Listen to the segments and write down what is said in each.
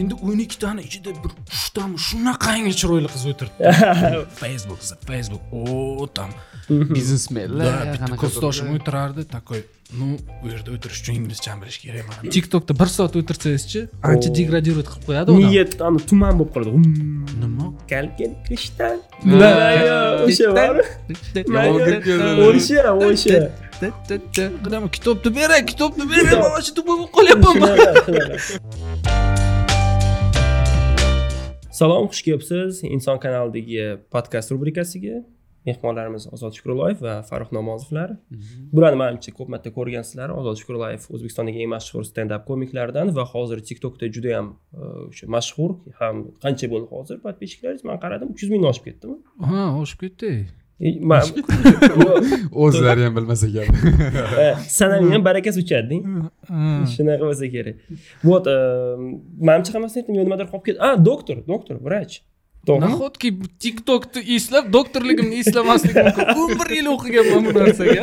endi o'n ikkitani ichida bir uchtami shunaqangi chiroyli qiz o'tiribdi. Facebook facebook. O там biznesmenlar да bitta kursdoshim o'tirardi такой ну u yerda o'tirish uchun inglizchani bilish kerak mana. Tiktokda bir soat o'tirsangizchi ancha degradirovat qilib qo'yadi odam. Niyat ani tuman bo'lib qoladi. Hmm. nima? Kalkin krishtal Да. o'sha bor? O'sha o'sha. Kitobni beray kitobni beray mana shu tuba bo'lib qolyapman. Salom xush kelibsiz. Inson kanalidagi podkast rubrikasiga mehmonlarimiz ozod shukurulayev va farruh namozovlar. Bularni manimcha ko'p marta ko'rgansizlar. Ozod shukurulayev o'zbekistondagi eng mashhur stendap komiklardan va hozir tiktokda juda yam o'sha mashhur ham qancha bo'ldi hozir? Подписчиklaringiz man qaradim uch yuz mingni oshib ketdimi? Ha oshib ketdi. E, o'zlari ham bilmasa e, sanaming ham barakasi uchading shunaqa bo'lsa kerak вот manimcha hammasini aytdim yo nimadir qolib ketdi a doktor doktor vrach nahotki tiktokni eslab doktorligimni eslamaslik mumkin o'n bir yil o'qiganman bu narsaga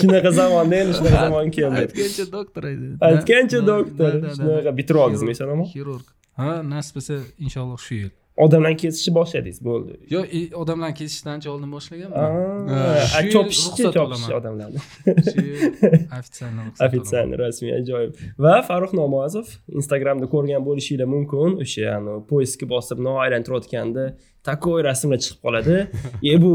shunaqa zamonda endi shunaqa zamon keldi aytgancha doktor aytgancha doktor shunaqa bitirib oldingizmi eson omon xirurg ha nasib bo'lsa inshaalloh shu yil odamlarni kesishni boshladingiz bo'ldi. Yo e, odamlarni kesishdan ancha oldin boshlaganman chopishchi olaman. odamlarni ruxsat ofitsialni rasmiy ajoyib. Va farruh nomozov instagramda ko'rgan bo'lishinglar mumkin. O'sha poyezga bosib no aylantirayotganda такой rasmlar chiqib qoladi e bu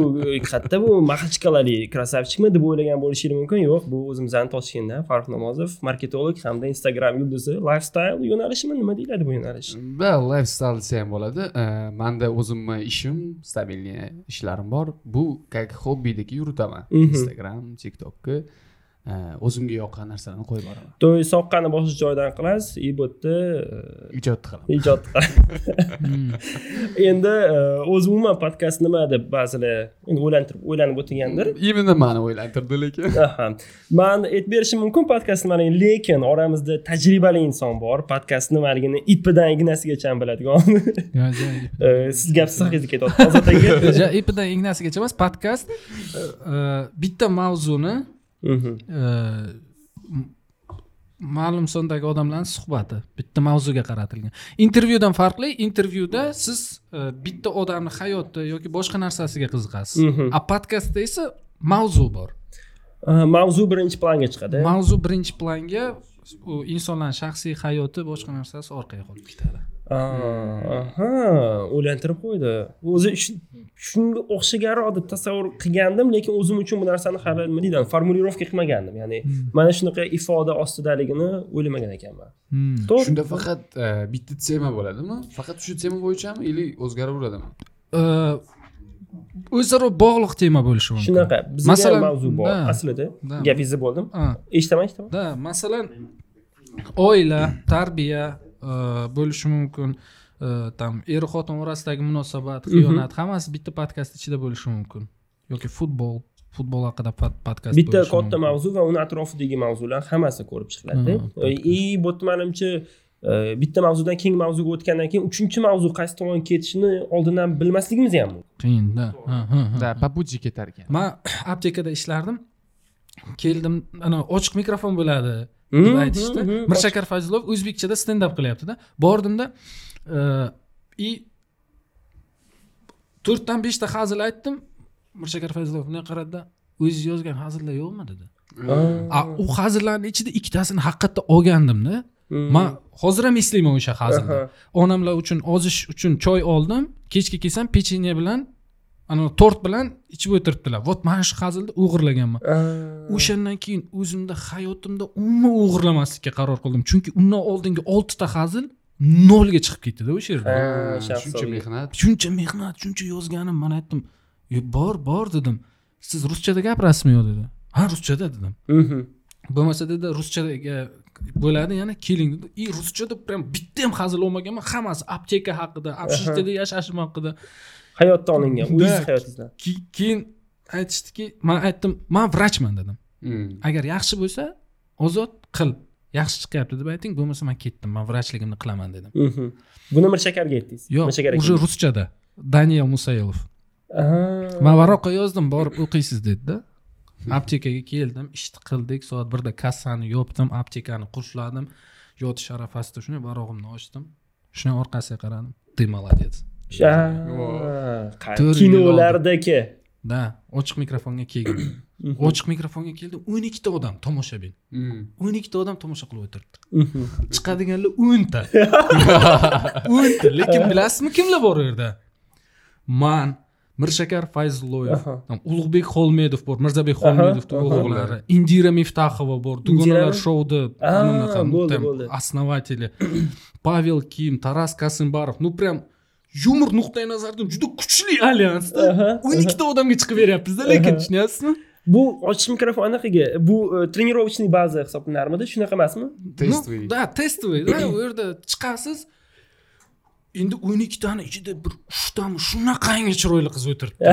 qayerda bu maxachkalali krasavchikmi deb o'ylagan bo'lishinglar mumkin yo'q bu o'zimizni toshkentdan farruh nomozov marketolog hamda instagram yulduzi lifestyle yo'nalishimi nima deyiladi bu yo'nalish va lifestyle desa ham bo'ladi manda o'zimni ishim stabilniy ishlarim bor bu как hobbidek yuritaman instagram tiktokni o'zimga yoqqan narsalarni qo'yib boraman. To'y soqqani boshqa joydan qilasiz и bu yerda ijod qilaman ijod endi e, o'zi umuman podkast nima deb ba'zilar endi o'ylantirib o'ylanib o'tirgandir. Именно mani o'ylantirdi lekin. Aha. man aytib berishim mumkin podkast nimaligini lekin oramizda tajribali inson bor podkast nimaligini ipidan ignasigacha biladigan. E, siz gap siz haqingizda ketyapti ozod aka. Ja, ipidan ignasigacha emas podkast e, bitta mavzuni ma'lum sondagi odamlarni suhbati bitta mavzuga qaratilgan. Intervyudan farqli intervyuda siz e, bitta odamni hayoti yoki boshqa narsasiga qiziqasiz. Mhm. a podkastda esa mavzu bor. Mavzu birinchi planga chiqadi mavzu birinchi planga u insonlarni shaxsiy hayoti boshqa narsasi orqaga qolib ketadi aha o'ylantirib qo'ydi. O'zi shu- shunga o'xshaganroq deb tasavvur qilgandim lekin o'zim uchun bu narsani hali nima deydi formulirovka qilmagandim. Ya'ni mana shunaqa ifoda ostidaligini o'ylamagan ekanman. Hmm. to'g'ri. Shunda faqat e, bitta tema bo'ladimi? Faqat shu tema bo'yichami или o'zgaraveradimi E, o'zaro bog'liq tema bo'lishi mumkin. Shunaqa bizga Masalan, mavzu bor. da. aslida Da. gapingizni bo'ldim Ha. eshitaman eshitaman da masalan oila tarbiya bo'lishi mumkin e, там er xotin orasidagi munosabat xiyonat hammasi bitta podkast ichida bo'lishi mumkin yoki futbol futbol haqida pod- podkast bitta katta mavzu va uni atrofidagi mavzular hammasi ko'rib chiqiladi и bu yerda manimcha bitta mavzudan keyingi mavzuga o'tgandan keyin uchinchi mavzu qaysi tomonga ketishini oldindan bilmasligimiz ham mumkin qiyinda Ha, ha, ha. да. По пути ketar ekan man aptekada ishlardim keldim ana ochiq mikrofon bo'ladi deb aytishdi. mirshakar fayzulov o'zbekchada stendap qilyaptida. Bordimda e, и to'rtdan beshta hazil aytdim. Mirshakar fayzulov bunday qaradida o'ziz yozgan hazillar yo'qmi? dedi. A u hazillarni ichida ikkitasini haqiqatda olgandimda man hozir ham eslayman o'sha hazilni. Onamlar uchun ozish uchun choy oldim. Kechga kelsam pechenye bilan ana tort bilan ichib o'tiribdilar. Вот mana shu hazilni o'g'irlaganman. O'shandan keyin o'zimda hayotimda umuman o'g'irlamaslikka qaror qildim. Chunki undan oldingi oltita hazil nolga chiqib ketdida o'sha yerda shaxs shuncha mehnat. Shuncha mehnat shuncha yozganim. Man aytdim "E, bor bor dedim. Siz ruschada gapirasizmi yo dedi. Ha ruschada dedim. Mhm. bo'lmasa dedi ruschaga bo'ladi yana keling dedi. И ruschada прям bitta ham hazil olmaganman. Hammasi apteka haqida общежитиеda yashashim haqida hayotda olingan o'zingiz hayotingizdan keyin aytishdiki man aytdim man vrachman dedim. Hmm. agar yaxshi bo'lsa ozod qil yaxshi chiqyapti deb ayting bo'lmasa man ketdim man vrachligimni qilaman dedim. Mhm. buni mirshakarga aytdingiz. Yo'q уже ruschada. Daniel musayilov. Ah. man varoqqa yozdim borib o'qiysiz dedida aptekaga keldim ishni qildik soat birda kassani yopdim aptekani qulfladim yotish arafasida shunday varog'imni ochdim. Shuni orqasiga qaradim. Ты молодец Kinolardagi. Да ochiq mikrofonga kelgan ochiq mikrofonga keldim o'n ikkita odam tomoshabin. Hmm. o'n ikkita odam tomosha qilib o'tiribdi Mhm. chiqadiganlar o'nta. O'nta lekin bilasizmi kimlar bor u yerda? Man mirshakar fayzulloyev ulug'bek xolmedov bor mirzabek xolmedovni o'g'illari indira miftahova bor dugonalar bo'ldi. основатели pavel kim taras kasimbarov ну прям yumor nuqtai nazaridan juda kuchli alyansda o'n ikkita odamga chiqib beryapmizda lekin tushunyapsizmi bu ochiq mikrofon anaqaga bu e, trenirovочный baza hisoblanarmidi? Shunaqa emasmi. Ну, да testoviy да u yerda chiqasiz endi o'n ikkitani ichida bir uchtami shunaqangi chiroyli qiz o'tiribdi.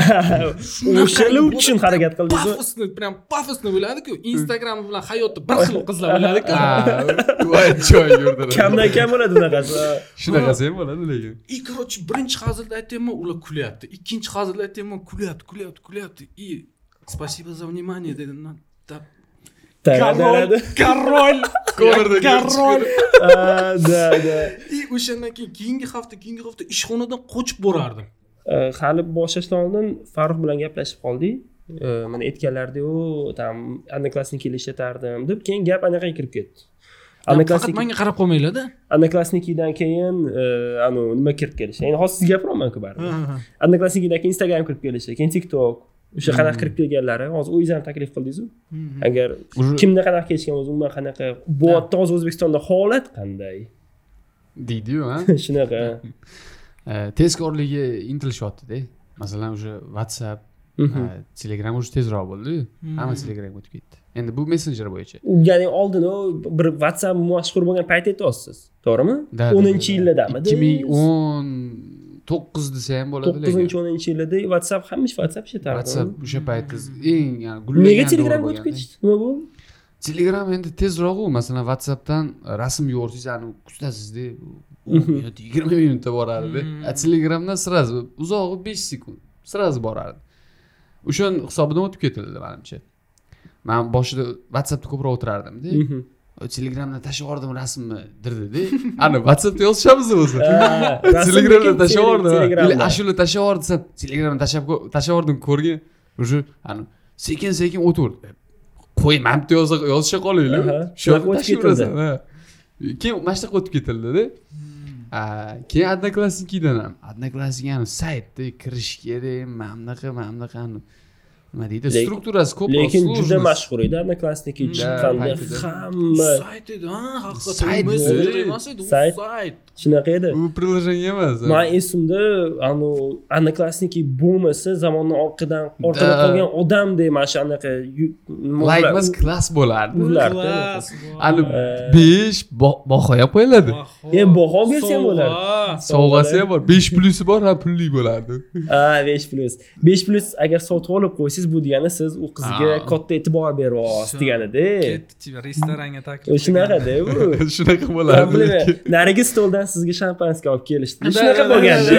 O'shalar uchun harakat qildingiz pafosni прям pafosni bo'ladiku instagram bilan hayotda bir xil qizlar voy joy yurdilar kamdan kam bo'ladi bunaqasi. Shunaqasi ham bo'ladi lekin. И короче birinchi hazilda aytyapman ular kulyapti. Ikkinchi hazilda aytyapman kulyapti kulyapti kulyapti. И спасибо за внимание dedim. Король. король. Ah, da da и o'shandan keyin keyingi hafta keyingi hafta ishxonadan qochib borardim hali boshlashdan oldin farruh bilan gaplashib qoldik Eh, mana aytganlardiku там одноклассники ishlatardim deb keyin gap anaqaga kirib ketdi. Faqat manga qarab qolmanglarda. Одноклассникиdan keyin eh, anu nima kirib kelishi endi hozir sizga gapiryapmanku baribir. Одноклассникиdan keyin instagram kirib kelishi keyin tiktok o'sha qanaqa kirib kelganlari hozir o'zingiz ham taklif qildingizu agar Уже- kimda qanaqa kelishgan o'zi umuman qanaqa bu yerda hozir o'zbekistonda holat qanday? Deydiyu ha. Shunaqa. Eh, tezkorligi intilishyaptida. Masalan уже whatsapp Mhm. eh, telegram уже tezroq bo'ldiyu. Hamma telegramga o'tib ketdi. Endi bu messenjer bo'yicha. Ya'ni oldin bir whatsapp mashhur bo'lgan payt aytyapsiz to'g'rimi? O'ninchi da, da. yilladamidi ikki ming o'n to'qqiz desa ham bo'ladi lekin. to'qqizinchi o'ninchi yillarda whatsapp hamisha whatsapp ishlatardi whatsapp o'sha payt eng yani nega telegramga o'tib ketishdi? Nima bo'ldi? Telegram endi tezroqu masalan whatsappdan rasm yuborsangiz ani kutasizda Mhm. yigirma minutda borardi. A telegramdan sразу uzog'i besh sekund sразу borardi. O'shani hisobidan o'tib ketildi manimcha. Man boshida whatsappda ko'proq o'tirardimda. Mhm. Telegramdan tashlab yubordim rasmni dirdida ani whatsappda yozishamiz o'zi. Telegramdan tashlab yubordim или ashula tashlab yubordi desam telegramdan tashlab tashlab yubordim ko'rgin. Уже ani sekin sekin o'taverdi mana bu yerda yozisha qolaylik. Shu o'tib tashlab ketildi. yurasan, keyin mana shunaqa o'tib ketildida. А, keyin одноклассниkidan ham одноклассник saytda kirish kerak mana bunaqa mana bunaqa ani nima deydi Lekin- strukturasi ko'proq lekin juda сложность. mashhur edi одноклассники Da, chiqqanda paytida. hamma sayt edi ha haqiqatdan Sayt shunaqa edi. U приложение emas man esimda anu одноклассники bo'lmasa zamonni orqadan orqada Da. qolgan odamdek mana shu anaqa ular- emas klass bo'lardi. Ular- Klass, ani besh baho ham qo'yiladi. E, baho bersa ham bo'ladi. Sovg'a. sovg'asi ham bor. Besh plyusi bor ham pulli bo'lardi. Ha besh plyus besh plyus agar sotib olib qo'ysangiz bu degani siz u qizga katta e'tibor beryapsiz deganida restoranga taklif shunaqada bu shunaqa bo'lardi. Lekin. narigi stoldan sizga shampanskiy olib kelishdi. Shunaqa da, bo'lganda.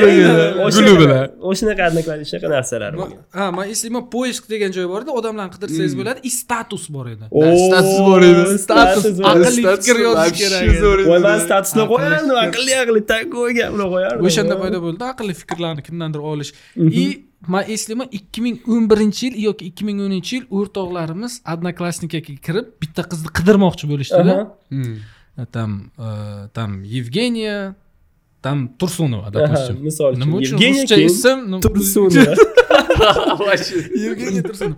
Guli bilan. o'shanaqa одноклассник shunaqa narsalar bo'lgan. ha man eslayman poisk degan joy bor edi odamlarni qidirsangiz bo'ladi и status bor edi. Status bor edi. status Aqlli fikr yozish kerak edi. voy man statusni qo'yardim aqlli aqlli такой gapni qo'yardim. O'shanda paydo bo'ldi aqlli fikrlarni kimdandir olish. И man eslayman ikki ming o'n birinchi yil yoki ikki ming o'ninchi yil o'rtoqlarimiz одноклассникка kirib bitta qizni qidirmoqchi bo'lishdida. Hmm. там ә, там евгения там турсунова допустим. ага, мысалы үшін евгения русша есім турсунова. Евгения турсунова.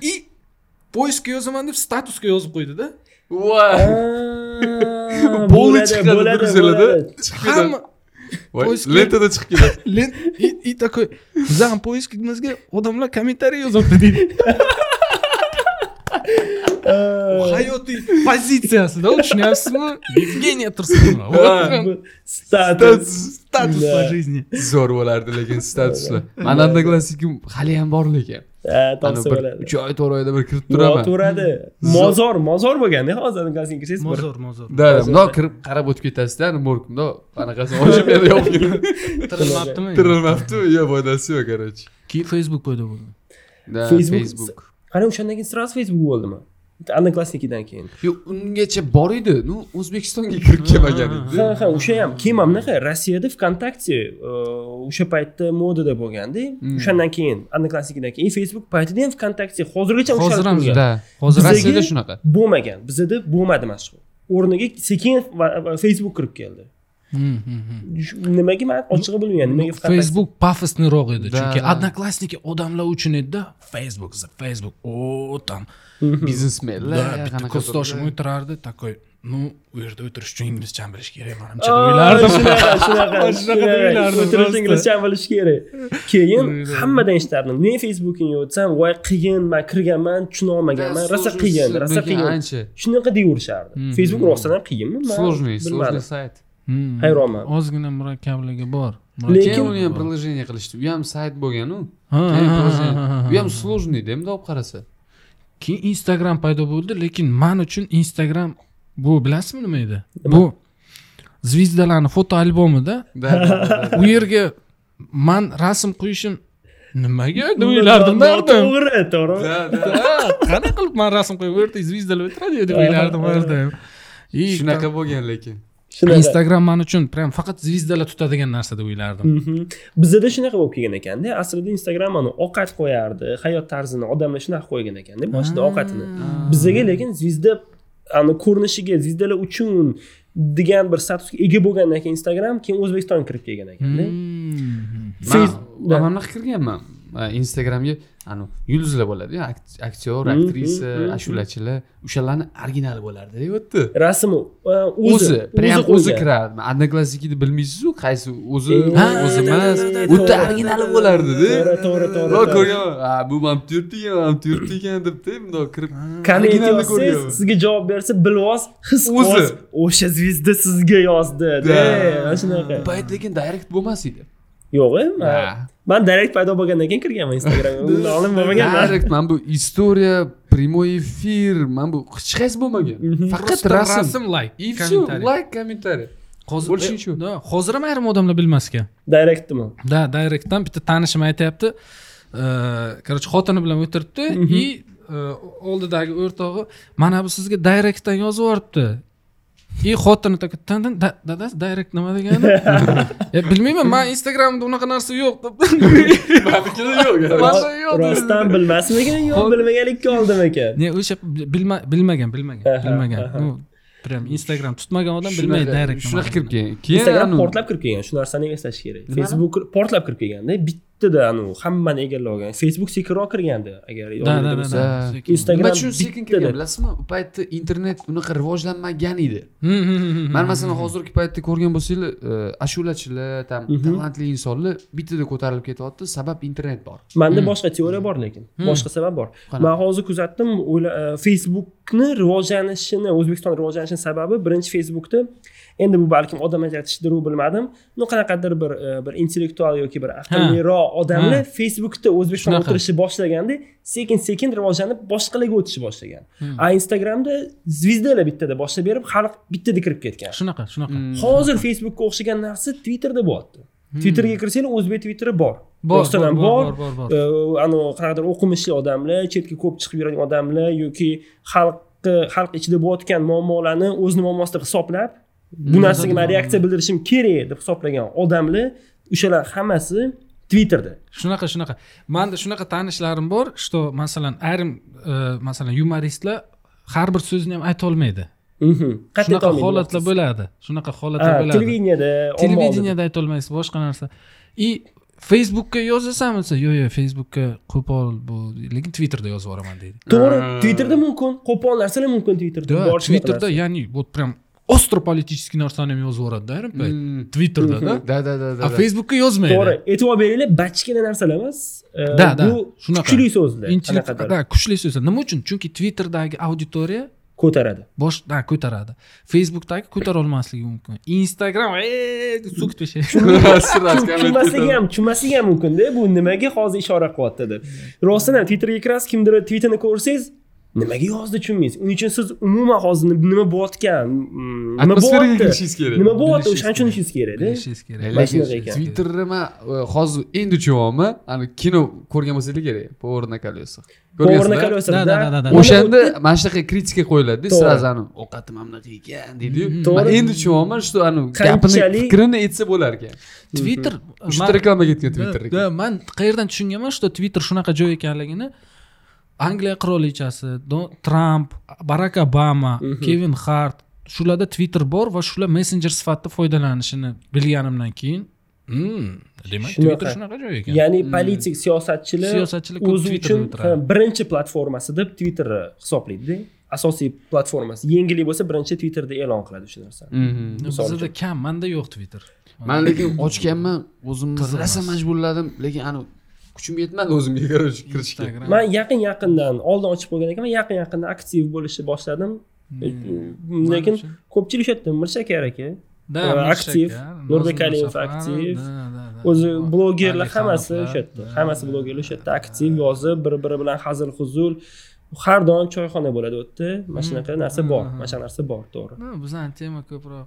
И поискке жазамын деп статусқа жазып қойды да? Полный шыққан друзьялар да hamma лентада шығып келеді и такой біздің поискімізге адамдар комментарий жазыпты дейді Hayotiy pozitsiyasida tushunyapsizmi evgeniya tursunova status status Да. по жизни. Zo'r bo'lardi lekin statuslar mani одноклассниким hali ham bor lekin topsa bir bo'ladi uch oy to'rt oyda bir kirib turaman turadi mozor mozor bo'lganda hozir kirsangiz mozor mozor da bundoq kirib qarab o'tib ketasizda morg bundoq anaqasini ochib yana yopib tirilmabdimi tirilmabdi yo foydasi yo'q короче. Keyin facebook paydo bo'ldi da Facebook- facebook. Qani o'shandan keyin сразу facebook bo'ldimi одноклассниkidan keyin. Yo'q ungacha bor edi. Ну o'zbekistonga kirib kelmagan edi. Ha ha o'sha ham. Keyin mana bunaqa rossiyada vkontakte e, o'sha paytda modada bo'lganda o'shandan keyin одноклассниkidan keyin facebook paytida ham vkontakte hozirgacha Hozir ushalib ham да Hozir rossiyada shunaqa. bo'lmagan. Bizada bo'lmadi mana shu o'rniga sekin facebook kirib keldi Nimaga man ochig'i bilmayman nimaga facebook pafosniroq edi chunki одноклассники odamlar uchun edida facebook facebook. O там biznesmenlar bitta turlar. o'tirardi такой ну u yerda o'tirish uchun inglizchani bilish kerak manimcha deb o'ylardim shunaqa shunaqa Shunaqa shunaqa o'ylardim o'tirish rosti. inglizcha bilish kerak keyin hammadan eshitardim men facebookingga o'tsam voy qiyin man kirganman tushuna olmaganman rosa qiyin rosa qiyin shunaqa deyaverishardi facebook rostdan ham qiyinmi man сложный bilmadim сложный сайт. Hayronman. Ozgina murakkabligi bor. Lekin- uni ham приложение qilishdi. U ham sayt bo'lganu u. Ham сложныйda bundoq olib qarasa. Keyin instagram paydo bo'ldi lekin man uchun instagram bu bilasizmi nima edi? Bu звездаlarni foto albomida u yerga man rasm qo'yishim nimaga deb o'ylardim to'g'ri to'g'ri. Qanaqa qilib man rasm qo'yib u yerda звездаlar o'tiradi deb o'ylardim shunaqa bo'lgan lekin shunaqa instagram man uchun прям faqat звездаlar tutadigan narsa deb o'ylardim Mhm. bizada shunaqa bo'lib kelgan ekanda aslida instagram mana ovqat qo'yardi hayot tarzini odamlar shunaqa qo'ygan ekanda boshida ovqatini. Bizaga lekin звезда ani ko'rinishiga звездаlar uchun degan bir statusga ega bo'lgandan keyin instagram keyin o'zbekistonga kirib kelgan ekanda. Hmm. Man bunaqa kirganman instagramga anu yulduzlar bo'ladiyu akt- aktyor Mhm, aktrisa mhm. ashulachilar o'shalarni originali bo'lardi deyapti. Rasmi uh, o'zi прям o'zi qo'ygan. kirardi одноклассникida bilmaysizu qaysi o'zi E, o'zi emas. o'ta originali bo'lardida to'g'ri to'g'ri ko'rganman "Ha, bu mana bu yerda ekan debdi bundoq kirib komment originalni yozsangiz ko'rganman. sizga javob bersa bilvoz his O'zi. o'sha звезда sizga yozdi mana shunaqa. Payt lekin direct bo'lmas edi yo'q e, man- man direkt paydo bo'lgandan keyin kirganman instagramga. Oldin bo'lmagan direct mana bu istoriya прямой эфир mana bu hech qaysi bo'lmagan. Faqat Просто rasm. rasm like и все like kommentariy Hozir- Больше ничего. Да, hozir ham ayrim odamlar bilmas ekan direktmi? Да direktdan bitta tanishim aytyapti. Короче xotini bilan o'tiribdi. И e, oldidagi o'rtog'i mana bu sizga direktdan yozib yuboribdi и xotini такой tandan dada direct nima degani "Ya, bilmayman man instagramda unaqa narsa yo'q deb manikida yo'q rostdan bilmasmikan yo bilmaganlikka oldim ekan ne o'sha bilma bilmagan bilmagan bilmagan прям instagram tutmagan odam bilmaydi direct nima shunaqa kirib kelgan keyin instagram portlab kirib kelgan shu narsani eslash kerak facebook portlab kirib kelganda bittada anu hammani egallab olgan facebook sekinroq kirganda agar. Instagram nima uchun sekin kirgan bilasizmi? U paytda internet unaqa rivojlanmagan edi. Hmm, hmm, hmm. man masalan hozirgi paytda ko'rgan bo'lsanglar e, ashulachilar tam Mhm. talantli insonlar bittada ko'tarilib ketyapti. Sabab internet bor. Manda boshqa teoriya bor lekin boshqa sabab bor. Man hozir kuzatdim e, facebookni rivojlanishini o'zbekiston rivojlanishini sababi birinchi facebookda endi bu balkim odam ajratishdiru bilmadim. No qanaqadir bir e, bir intellektual yoki bir aqlliroq odamlar facebookda o'zbekistonga Shunaqa. o'tirishni boshlaganda sekin sekin rivojlanib boshqalarga o'tishni boshlagan. Hmm. a instagramda звездаlar bittada boshlab berib xalq bittada kirib ketgan. Shunaqa shunaqa. Hmm. hozir facebookga o'xshagan narsa twitterda bo'lyapti. Twitterga kirsanglar o'zbek twitteri bor. Ham bor anavi qanaqadir o'qimishli odamlar chetga ko'p chiqib yuradigan odamlar yoki xalqni xalq ichida bo'layotgan muammolarni o'zini muammosi deb hisoblab bu narsaga man reaksiya bildirishim kerak deb hisoblagan odamlar o'shalar hammasi twitterda. Shunaqa shunaqa. Manda shunaqa tanishlarim bor что masalan ayrim e, masalan yumoristlar har bir so'zni ham aytolmaydi Mhm. Shunaqa holatlar bo'ladi. Shunaqa holatlar bo'ladi. televideniyada televideniyada aytolmaysiz boshqa narsa. И facebookka yozasan desa yo'q yo'q facebookka qo'pol bu lekin twitterda yozib yuboraman deydi. To'g'ri twitterda mumkin qo'pol narsalar mumkin twitterda да twitterda ya'ni вот прям остро политический narsani ham yozib yuboradi ayrim payt Hmm. twitterda da? Да да да a да facebookka yozmaydi to'g'ri e'tibor beringlar bachkana narsalar emas Da, da, shunaqa. kuchli so'zlar da, kuchli so'zlar nima uchun chunki twitterdagi auditoriya ko'taradi bosh da ko'taradi facebookdagi ko'tara olmasligi mumkin instagram tushunmasligi ham tushunmasligi ham mumkinda bu nimaga hozir ishora qilyapti deb rostdan ham twitterga kirasiz kimdir twitterini ko'rsangiz nimaga yozdi tushunmaysiz. Uning uchun siz umuman hozir nima bo'layotgan mm, nima bo'lyapti kerak. Nima bo'lyapti uchun tushunishimiz kerakda. Bilishingiz kerak. Mana shunaqa ekan. twitterni man e, hozir endi tushunyapman ani kino ko'rgan bo'lsanglar kerak? Повар на колеса Power na ko'rgansizlar Da, da, da, da. o'shanda mana shunaqa kritika qo'yiladi To'g'ri. сразу ani ovqatim mana bunaqa ekan deydiyu To'g'ri. man endi tushunyapman что ani gapini fikrini aytsa bo'lar ekan. Twitter shu yerda reklama ketgan twitterga. Da man qayerdan tushunganman? Что twitter shunaqa joy ekanligini angliya qirolichasi tramp barak obama kevin hart shularda twitter bor va shular messenjer sifatida foydalanishini bilganimdan keyin "Hmm, demak Shunaqa. twitter shunaqa joy ekan. Ya'ni politik siyosatchilar Siyosatchilar o'zi uchun birinchi platformasi deb twitterni hisoblaydida. Asosiy platformasi. Yengillik bo'lsa birinchi twitterda e'lon qiladi o'sha narsani. Mhm. Bizada kam manda yo'q twitter. Man lekin ochganman o'zimni rosa majburladim lekin ani kuchim yetmadi o'zimga короче kirishga. Man yaqin yaqindan oldin ochib qo'ygan ekanman yaqin yaqindan aktiv bo'lishni boshladim. Hmm. lekin Mana shu- ko'pchilik o'sha yerda mirshakar aka Э, Mirshak, aktiv. Nurbek Alimov aktiv. o'zi blogerlar hammasi o'sha yerda da. hammasi blogerlar o'sha yerda aktiv yozib bir biri bilan hazil huzul har doim choyxona bo'ladi u yerda mana shunaqa narsa bor mana shunaqa narsa bor to'g'ri. Bizani tema ko'proq.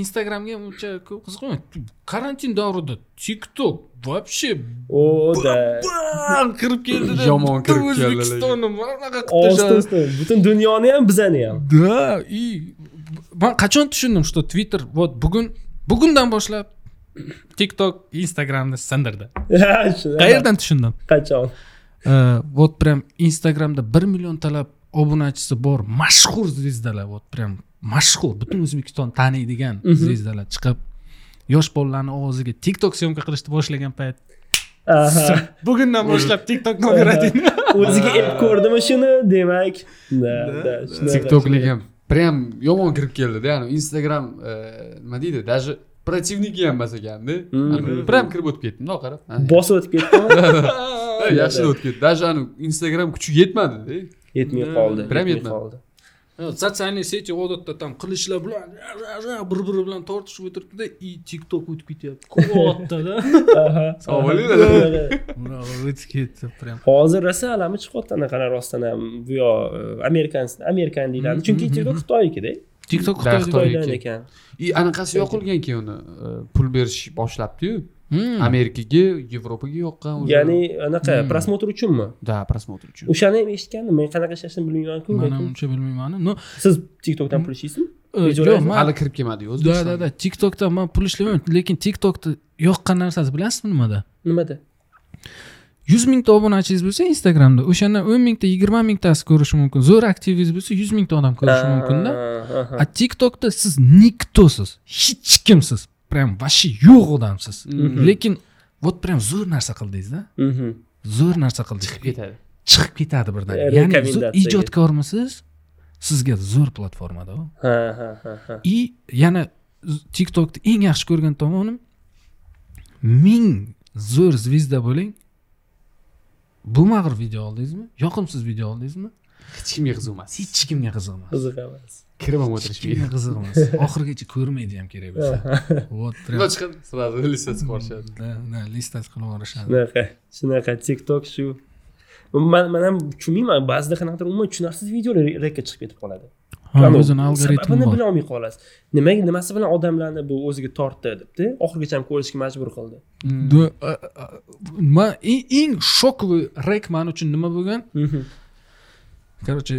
Instagramga uncha ko'p qiziqmayman karantin davrida tiktok вообще o da bam kirib keldida Yomon kirib keldi o'zbekistonni bunaqa qilib butun dunyoni ham bizani ham. Да и man qachon tushundim что twitter вот bugun bugundan boshlab tiktok instagramni sindirdi. Qayerdan tushundim? Qachon вот прям instagramda bir milliontalab obunachisi bor mashhur zvezdalar вот прям mashhur butun o'zbekiston taniydigan zvezdalar chiqib yosh bolalarni ovoziga tiktok syomka qilishni boshlagan payt bugundan boshlab tiktokni oberading o'ziga ep ko'rdimi shuni demak tiktoklik ham прям yomon kirib keldida yani instagram nima deydi даже противники ham emas ekanda прям kirib o'tib ketdi bundoq qarab bosib o'tib ketdimi yaxshi o'tib ketdi даже ani instagram kuchi yetmadida yetmay qoldi Prям yetmay yetmadi. qoldi sotsiальный сети odatda там qilichlar bilan bir biri bilan tortishib o'tiribdida и tiktok o'tib ketyapti Aha. sog' bo'linglar o'tib ketdi prям hozir rosa alami chiqyapti anaqani rostdan ham bu yoq e, amerikan amerikan deyiladi chunki tiktok xitoynikida tiktok Da, xitoyda Xitoy. xitoydan ekan и anaqasi yoqilgan keyin uni pul berish boshlabdiyu. Amerikaga yevropaga yoqqan ya'ni anaqa Hmm. prosmotr uchunmi? Да просмотр uchun. O'shani ham eshitgandim. Men qanaqa ishlashini bilmaymanku man ham uncha bilmayman. No. Siz tiktokdan pul ishliysizmi Videolar yo'q man hali kirib kelmadiyu da da o'zbekistonga da tiktokda man pul ishlamayman. Lekin tiktokda yoqqan narsasi bilasizmi nimada? Nimada? Yuz mingta obunachingiz bo'lsa instagramda. O'shandan o'n mingta yigirma mingtasi ko'rishi mumkin. Zo'r aktivingiz bo'lsa yuz mingta odam ko'rishi mumkinda. A tiktokda siz niktosiz. Hech kimsiz prям вообще yo'q odamsiz lekin вот prям zo'r narsa qildingizda zo'r narsa qildingiz chiqib ketadi chiqib ketadi birdan ya'ni ijodkormisiz sizga zo'r platformada u ha ha ha и yana tiktokni eng yaxshi ko'rgan tomonim ming zo'r zvezda bo'ling bo'lmag'ir video oldingizmi yoqimsiz video oldingizmi hech kimga qiziq emas hech kimga qiziq emas qiziq emas kirib ham hech kimga qiziq emas oxirigacha ko'rmaydi ham kerak bo'lsa вот прям chiqadi сразу listasi borishadi да да listasi qilib yuborishadi. Shunaqa shunaqa tiktok shu. Man man ham tushunmayman ba'zida qanaqadir umuman tushunarsiz videolar rekka chiqib ketib qoladi. O'zini algoritmi sababini bilolmay qolasiz. Nimaga nimasi bilan odamlarni bu o'ziga tortdi debdi. Oxirigacha ham ko'rishga majbur qildi. А, man eng eng shokovый rek man uchun nima bo'lgan короче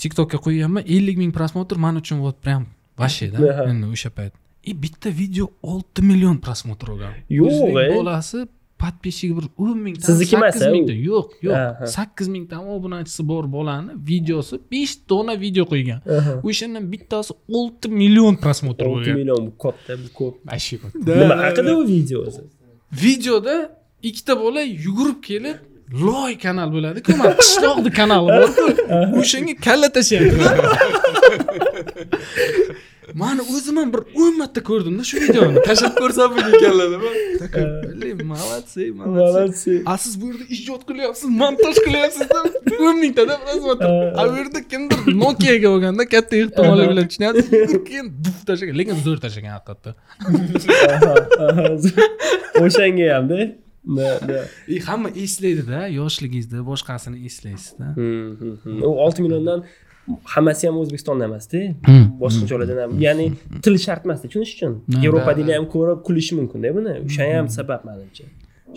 tiktokka qo'yganman ellik ming просмотр man uchun вот прям вообще да endi o'sha payt и bitta video olti million просмотр olgan Yo'q, bolasi mingta Sizniki emas, sakkiz a, u. mingta yo'q yo'q sakkiz mingta obunachisi bor bolani videosi besh dona video qo'ygan o'shandan bittasi olti million просмотр olti bo'lgan million bu katta bu ko'p вообще nima haqida u video o'zi videoda ikkita bola yugurib kelib loy kanal bo'ladiku man qishloqni kanali borku. O'shanga kalla tashlayapti. Mani o'zim ham bir o'n marta ko'rdimda shu videoni. Tashlab ko'rsam bugun kalladimi Блин, молодцы молодцы a siz bu yerda ijod qilyapsiz montaj qilyapsizda. o'n mingtada просмотр a bu yerda kimdir nokiaga olganda katta ehtimollik bilan tushunyapsiz keyin duf tashlagan lekin zo'r tashlagan haqiqatda. O'shanga hamda hamma eslaydida yoshligingizda boshqasini eslaysizda. U olti milliondan hammasi ham o'zbekistonda emasda. Boshqa joylardan ham ya'ni til shart emasda. Tushunish uchun. Yevropadagilar ham ko'rib kulishi mumkinda buni. O'sha ham sabab manimcha.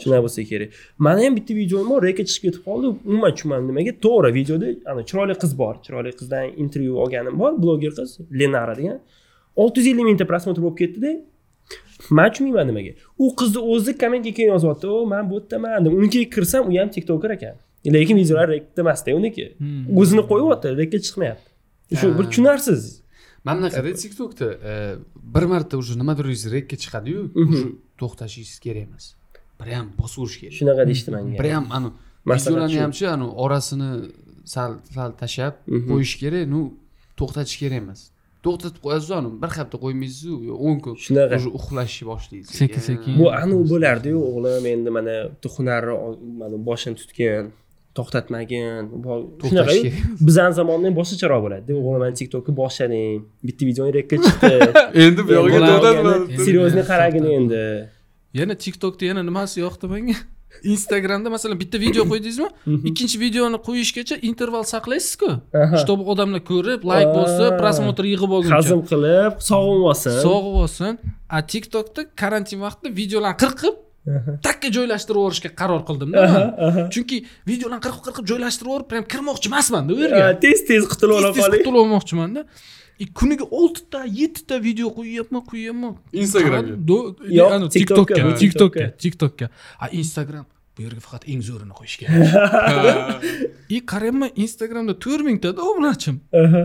Shunaqa bo'lsa kerak. Mani ham bitta videom bor reka chiqib ketib qoldi. Umuman tushunmadim nimaga? To'g'ri videoda ana chiroyli qiz bor. Chiroyli qizdan intervyu olganim bor. Bloger qiz lenara degan. olti yuz ellik mingta prosmotr bo'lib ketdida man tushunmayman nimaga. U qizni o'zi kommentga keyin yozyapti. O man bu yerdaman deb unikiga kirsam u ham tiktoker ekan. Lekin videolar rekda emasda uniki. Hmm. o'zini qo'yyapti rekka chiqmayapti. Shu bir tushunarsiz. Mana bunaqada tiktokda e, bir marta уже nimadir rekka chiqadiyu уже to'xtashingiz kerak emas. Прям bosaverish kerak. Shunaqa deyishdi manga. Прям Maslahat videolarni hamchi anu orasini sal sal tashlab qo'yish kerak ну to'xtatish kerak emas to'xtatib qo'yasiz anu bir hafta qo'ymaysizu yo o'n kun. Shunaqa. уже uxlashni boshlaysiz. Sekin sekin. bu anu bo'lardiyu o'g'lim endi mana bitta hunarni mana boshini tutgin to'xtatmagin. Kerak. bizani zamonda ham boshqacharoq bo'ladida. O'g'lim mana tiktokni boshlading bitta videong rekka chiqdi. Endi bu yog'iga to'xtatmadi. Серьезный qaragin endi. Yana tiktokda yana nimasi yoqdi menga instagramda masalan bitta video qo'ydingizmi? Ikkinchi videoni qo'yishgacha interval saqlaysizku. Чтобы odamlar ko'rib layk Ah. prosmotr yig'ib olguncha hazm qilib sog'inib olsin. Sog'ib olsin. A tiktokda karantin vaqtida videolarni qirqib takka joylashtirib yuborishga qaror qildimda. Chunki videolarni qirqib qirqib joylashtirib yuborib prям kirmoqchi emasmanda u yerga. Tez tez qutulib ola qoling qutulib olmoqchimanda kuniga oltita yettita video qo'yyapman qo'yyapman. Instagramga? Do- Yo'q, TikTokka, tiktokka tiktokka a instagram bu yerga faqat eng zo'rini qo'yish kerak. И qarayapman instagramda to'rt mingtada obunachim Aha.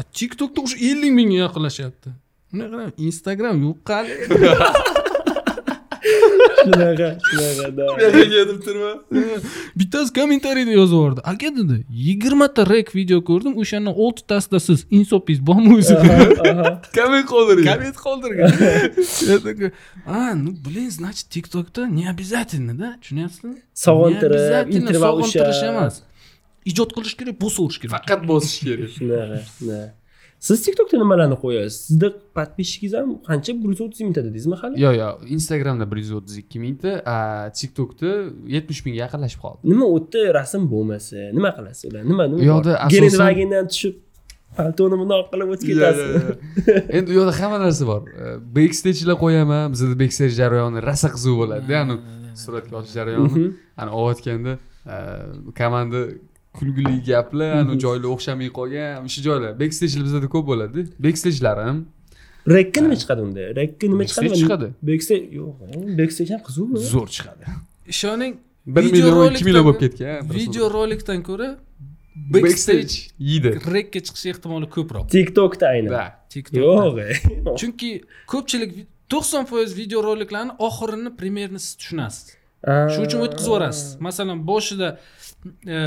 a tiktokda уже ellik mingga yaqinlashyapti. Bunday qarab instagram yo'qqali shunaqa shunaqa da yetib turma bittasi kommentariyda yozib yubordi aka dedi yigirmata rek video ko'rdim o'shandan oltitasida siz insopingiz bormi o'zi aha. Komment qoldiring komment qoldirgan Я такой, а ну блин значит tiktokda не обязательно да tushunyapsizmi Sog'intirib, interval sog'intirish emas ijod qilish kerak bosaverish kerak faqat bosish kerak shunaqa da. Siz tiktokda nimalarni qo'yasiz? Sizni подписчиgingiz ham qancha? Bir yuz o'ttiz mingta dedingizmi hali? Yo'q yo'q instagramda bir yuz o'ttiz ikki mingta tiktokda yetmish mingga yaqinlashib qoldi. Nima u yerda rasm bo'lmasa nima qilasiz ular? Nima nima U yoqda asosan- gelenvagendan tushib paltoni bundoq qilib o'tib ketasiz. Endi u yoqda hamma narsa bor. Bekstejlar qo'yaman bizada bekstej jarayoni rosa qiziq bo'ladi ya'ni suratga olish jarayoni. Mhm. ani olayotganda e, komanda kulgili gaplar ani Mhm. joylar o'xshamay qolgan o'sha joylar. Bekstejlar bizada ko'p bo'ladi. Bekstejlar ham rekka nima chiqadi unda? Rekka nima chiqadi? Backstage chiqadi. bekstage yo'q bekstage ham qiziqmi zo'r chiqadi. Ishoning bir million ikki million bo'lib ketgan videorolikdan ko'ra backstage yeydi. rekka chiqish ehtimoli ko'proq. Tiktokda aynan. Да yo'q ey. chunki ko'pchilik to'qson foiz videoroliklarni oxirini примерно siz tushunasiz. Ah. shuning uchun o'tkazib yuborasiz. Masalan boshida e,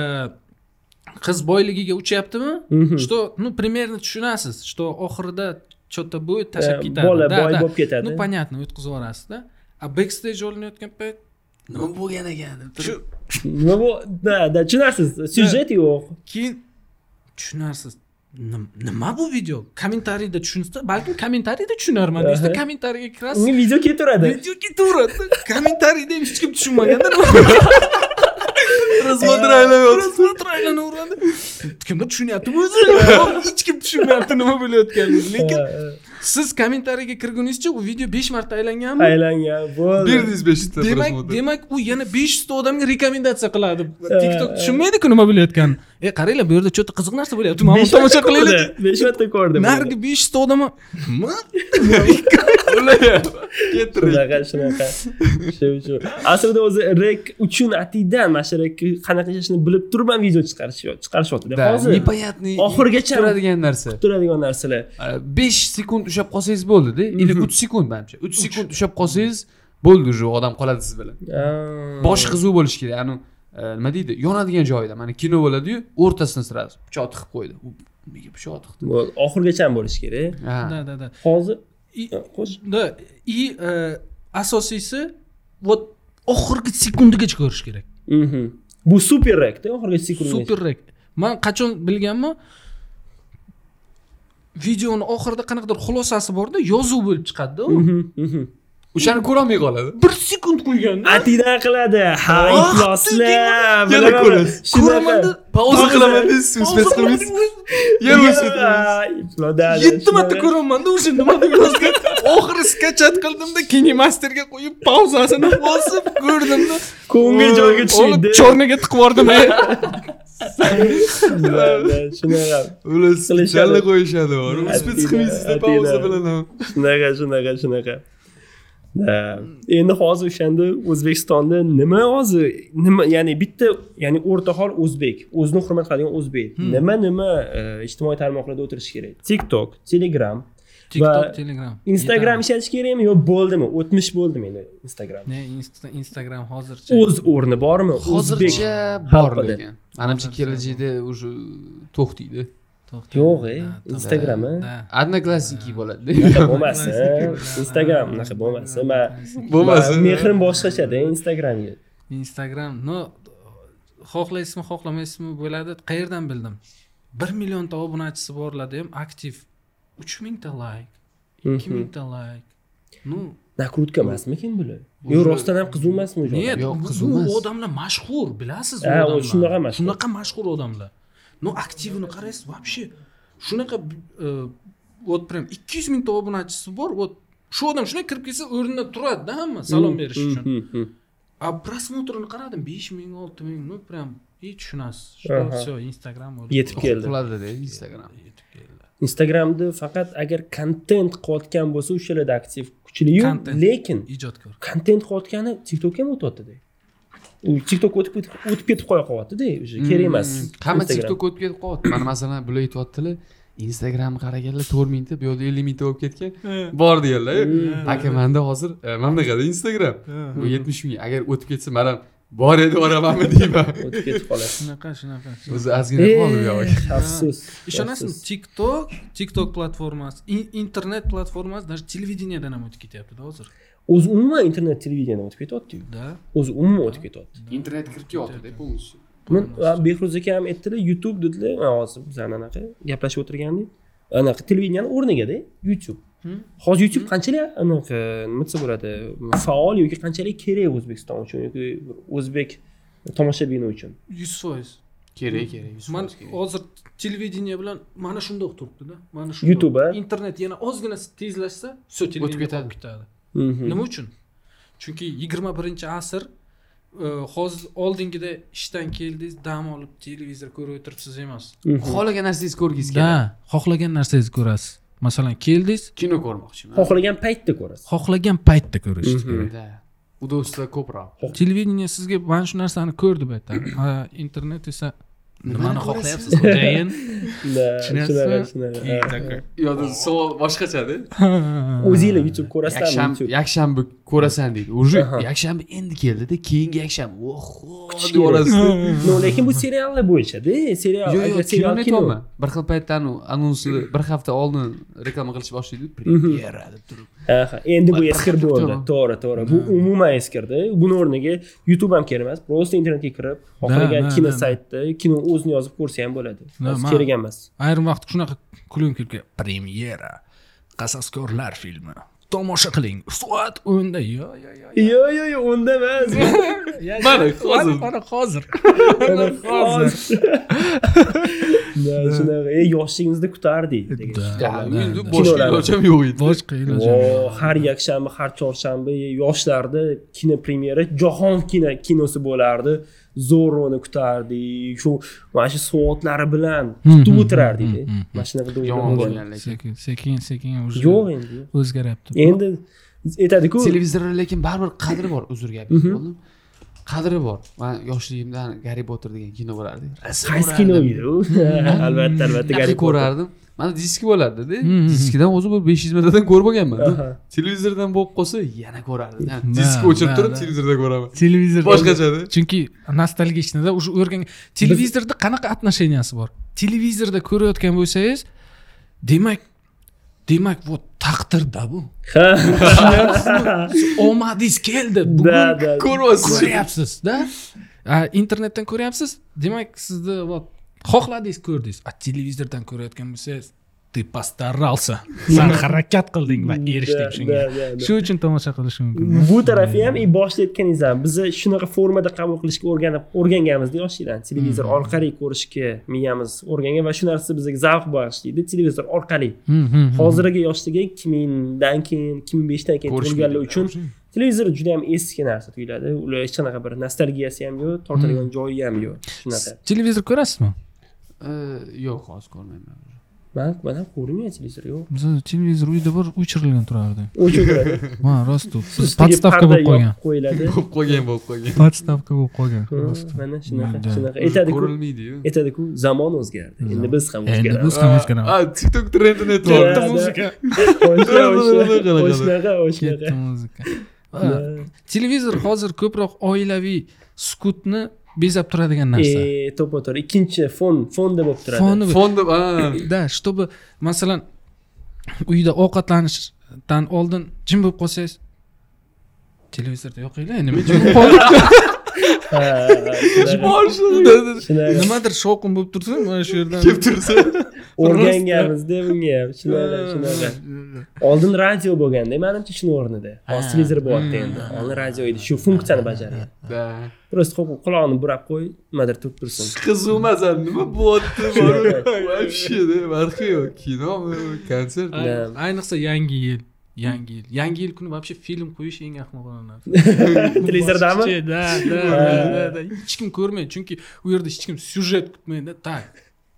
qiz boyligiga uchyaptimi? Mhm. что ну примерно tushunasiz что oxirida что то будет tashlab Eh, ketadi. bola Да, boy да. bo'lib ketadi. ну понятно o'tkazib yuborasizda a backstage olinayotgan payt nima bo'lgan ekan deb turib nima bu da da tushunarsiz? Syujet yo'q. Keyin tushunarsiz. Nim- nima bu video? Kommentariyda tushunsa balkim kommentariyda tushunarman deysiz Aha. kommentariyga kirasiz. Unga video ketaveradi. Video ketaveradi. Kommentariyda ham hech kim tushunmaganda Просмотр aylanayapti. prasмотр aylanaveradi kimdir tushunyaptimi o'zi hech kim tushunmayapti nima bo'layotganini lekin siz kommentariyga kirguningizcha u video besh marta aylanganmi aylangan bo'ldi berdingiz beshta demak просмотр. demak u yana besh yuzta odamga rekomendatsiya qiladi tiktok tushunmaydiku nima bo'layotganini e qaranglar bu yerda что-то qiziq narsa bo'lyapti. Mana buni tomosha qilaylik besh marta ko'rdim narigi besh yuzta odam nima shunaqa shunaqa. Shu shu. Aslida o'zi rek uchun atiydan mana shu rekni qanaqa ishlashini bilib turib ham video chiqarish chiqarishyaptida hozir непонятный Oxirigacha- turadigan narsa. turadigan narsalar. Besh sekund ushlab qolsangiz bo'ldida. Или uch sekund manimcha. Uch sekund ushlab qolsangiz bo'ldi уже odam qoladi siz bilan. Boshi qiziq bo'lishi kerak e, nima deydi? Yonadigan joyida mana kino bo'ladiyu o'rtasini sразу pichoq tiqib qo'ydi. U nimaga pichoq tiqdi? Oxirigacha ham bo'lishi kerak. Ha. да да да hozir qo'sh. да и э, asosiysi вот oxirgi sekundigacha ko'rish kerak. Mhm. bu super rekda oxirgi sekund super rek man qachon bilganman? Videoni oxirida qanaqadir xulosasi borda yozuv bo'lib chiqadida u. Mhm, mhm. O'shani ko'rolmay qoladi. Bir sekund qo'yganda atidan qiladi. Ha Ah, ifloslar yana ko'rasiz. Shunaqa. ko'ramanda pauza qilaman deysiz uspes qilmaysiz yana yetti marta ko'ryapmanda o'sha nimani yozgan oxiri skachat qildimda keyin masterga qo'yib pauzasini bosib ko'rdimda. Ko'ngil joyiga tushdi. chornaga tiqib yubordim. Shunaqa ular jalla qo'yishadi. Atila, qilmaysizda atila. pauza bilan ham shunaqa shunaqa shunaqa endi hozir o'shanda o'zbekistonda nima hozir? Nima ya'ni bitta ya'ni o'rtahol o'zbek. O'zini hurmat qiladigan o'zbek. Nima nima e, ijtimoiy tarmoqlarda o'tirishi kerak? Tiktok. Telegram. Tiktok telegram. Instagram ishlatish kerakmi yo bo'ldimi? O'tmish bo'ldimi endi instagram. Instagram hozircha o'z o'rni bormi? Hozircha bor lekin manimcha kelajakda уже to'xtaydi. To'xta. Yo'q e instagrammi одноклассники bo'ladi bo'lmasin instagram unaqa bo'lmasin man Bo'lmasin. mehrim boshqachada instagramga instagram no xohlaysizmi xohlamaysizmi bo'ladi qayerdan bildim bir millionta obunachisi borlarda ham aktiv uch mingta layk ikki mingta layk ну nakrutka emasmikin bular yo rostdan ham qiziq emasmi Yo'q, bu- qiz bu emas. odamlar mashhur bilasiz Ha, u u odamlar shunaqa mashhur. shunaqa mashhur odamlar ну aktivini qaraysiz вообще. Shunaqa e, вот прям ikki yuz mingta obunachisi bor вот shu odam shunday kirib kelsa o'rnida turadida hamma salom berish uchun a просмотрini qaradim besh ming olti ming ну прям и tushunasiz что все instagram Yetib keldi. qiladida instagram yetib keldi instagramda faqat agar kontent qilayotgan bo'lsa o'shalarda aktiv kuchliyu lekin ijodkor kontent qilayotgani tiktokka ham o'tyaptida u tiktok o'tib ketib- o'tib ketib qo'ya qolyaptida o'sha kerak emas hamma tiktok o'tib ketib qolyapti mana masalan bular aytyaptilar instagramni qaraganlar to'rt mingta bu yoqda ellik mingta bo'lib ketgan bor deganlar aka manda hozir mana bunaqada instagram. Bu yetmish ming agar o'tib ketsa man ham bor edi boramanmi deyman o'tib ketib qoladi shunaqa shunaqa o'zi ozgina qoldi bu yog'iga xavfsiz ishonasizmi tiktok tiktok platformasi in- internet platformasi даже televideniyadan ham o'tib ketyaptida hozir o'zi umuman internet televideniyadan o'tib ketyaptiyu да o'zi umuman o'tib ketyapti internet kirib kelyaptida полностью Men behruz aka ham aytdilar youtube dedilar man hozir bizani anaqa gaplashib o'tirgandik anaqa televideniyani o'rnigada youtube. Hmm. hozir youtube qanchalik anaqa nima desa bo'ladi faol yoki qanchalik kerak o'zbekiston uchun yoki o'zbek tomoshabini uchun yuz foiz kerak kerak yuz man hozir televideniya bilan mana shundoq turibdida mana shu YouTube, a? internet yana ozgina tezlashsa все televideniya ketadi. Nima uchun? Chunki yigirma birinchi asr e, hozir oldingida ishdan keldingiz dam olib televizor ko'rib o'tiribsiz emas. Xohlagan narsangizni ko'rgingiz keladi. Xohlagan narsangizni ko'rasiz. Masalan keldingiz. Kino ko'rmoqchiman. Xohlagan paytda ko'rasiz. Xohlagan paytda ko'rishingiz kerak. Удобство ko'proq. Televideniya sizga mana shu narsani ko'r deb aytadi internet esa nimani xohlayapsiz xo'jayin shunaqa, shunaqa. savol boshqachada o'zinglar youtube ko'rasizlarmi yakshanba ko'rasan deydi уже yakshanba endi keldida keyingi yakshanba yuborasizda no lekin bu seriallar bo'yichada serial yo'q serial kino aytyapman bir xil paytda anonsni bir hafta oldin reklama qilish boshlaydi premyera deb turib endi bu Bir eskir hafta bo'ldi to'g'ri. To'g'ri bu umuman eskirdi. Buni o'rniga youtube ham kerak emas просто internetga kirib xohlagan kino saytida kino o'zini yozib ko'rsa ham bo'ladi. Kerak emas. Ayrim vaqt shunaqa kulgim kelib keladi premyera qasoskorlar filmi tomosha qiling. Soat o'nda. Yo yo yo yo'q yo'q yo'q unda emas. Mana hozir. mana hozir. Mana hozir. shunaqa. E yoshligimizda kutardik endi boshqa ham yo'q edi. Boshqa har yakshanba har chorshanba yoshlarda kino premyera jahon kino kinosi bo'lardi zo'rg'ini kutardik shu mana shu soatlari bilan kutib Mhm, o'tirardik mhm, mhm. mana shunaqa Yomon bo'lgan. lekin. Sekin sekin sekin уже yo'q endi. o'zgaryapti endi aytadiku televizorlar lekin baribir qadri bor uzr gap Mhm. qadri bor. Man yoshligimda garri potter degan kino bo'lardi. Qaysi kino edi u? Albatta albatta Garri ko'rardim mana diski bo'lardida. Diskidan o'zi bir besh yuz martadan ko'rib bo'lganman televizordan bo'lib qolsa yana ko'rardim Da, disk o'chirib turib da. televizorda ko'raman. Televizor boshqachada. chunki nostalgichныйda уже o'rgan televizorda qanaqa отношенияsi bor? Televizorda ko'rayotgan bo'lsangiz demak demak вот taqdirda bu. Ha. omadingiz keldi bugun da ko'ryapsiz. ko'ryapsizda. Internetdan ko'ryapsiz. Demak sizni вот xohladingiz ko'rdingiz a televizordan ko'rayotgan bo'lsangiz ты постарался san harakat qilding va erishding shunga. shu uchun tomosha qilish mumkin. Bu tarafi ham и boshida aytganingiz ham bizni shunaqa formada qabul qilishga o'rganib o'rganganmizda yoshlikdan televizor orqali ko'rishga miyamiz o'rgangan va shu narsa bizga zavq bag'ishlaydi televizor orqali. Hmm, hmm, hmm. hozirgi yoshlarga ikki mingdan keyin ikki ming beshdan keyin tug'ilganlar uchun televizor juda yam eski narsa tuyuladi. Ular hech qanaqa bir nostalgiyasi ham yo'q tortadigan joyi ham yo'q shunaqa. Televizor ko'rasizmi yo'q hozir ko'rmayman man man ham ko'rmayman televizor yo'q bizni televizor uyda bir o'chirilgan turardi o'chiradi ha rost u ustiga podstavka parda bo'lib qolgan qo'yiladi bo'lib qolgan bo'lib qolgan podstavka bo'lib qolgan mana shunaqa shunaqa aytadiku ko'rilmaydiyu aytadiku zamon o'zgardi. Endi biz ham endi o'zgaramiz biz ham o'zgaramiz tiktok trendini aytyapti muzika. muzika Ha, televizor hozir ko'proq oilaviy sukutni bezab turadigan narsa. E to'ppa to'g'ri ikkinchi fon fonda bo'lib turadi foni fonda a да чтобы masalan uyda ovqatlanishdan oldin jim bo'lib qolsangiz televizorda yoqinglar nima jim bo'lib nimadir shovqin bo'lib tursa mana shu yerdan. Kelib tursa o'rganganmizda bunga ham shunaqa shunaqa oldin radio bo'lganda manimcha shuni o'rnida. Hozir televizor bo'lyapti endi. Oldin radio edi shu funksiyani bajargan. Просто quloqni burab qo'y nimadir turib tursin. Qiziq emas a nima bo'lyapti вообще farqi yo'q kinomi konsert. Ayniqsa yangi yil yangi yil. Yangi yil kuni вообще film qo'yish eng ahmoqona narsa televizordami? да да да да hech kim ko'rmaydi chunki u yerda hech kim syujet kutmaydi tak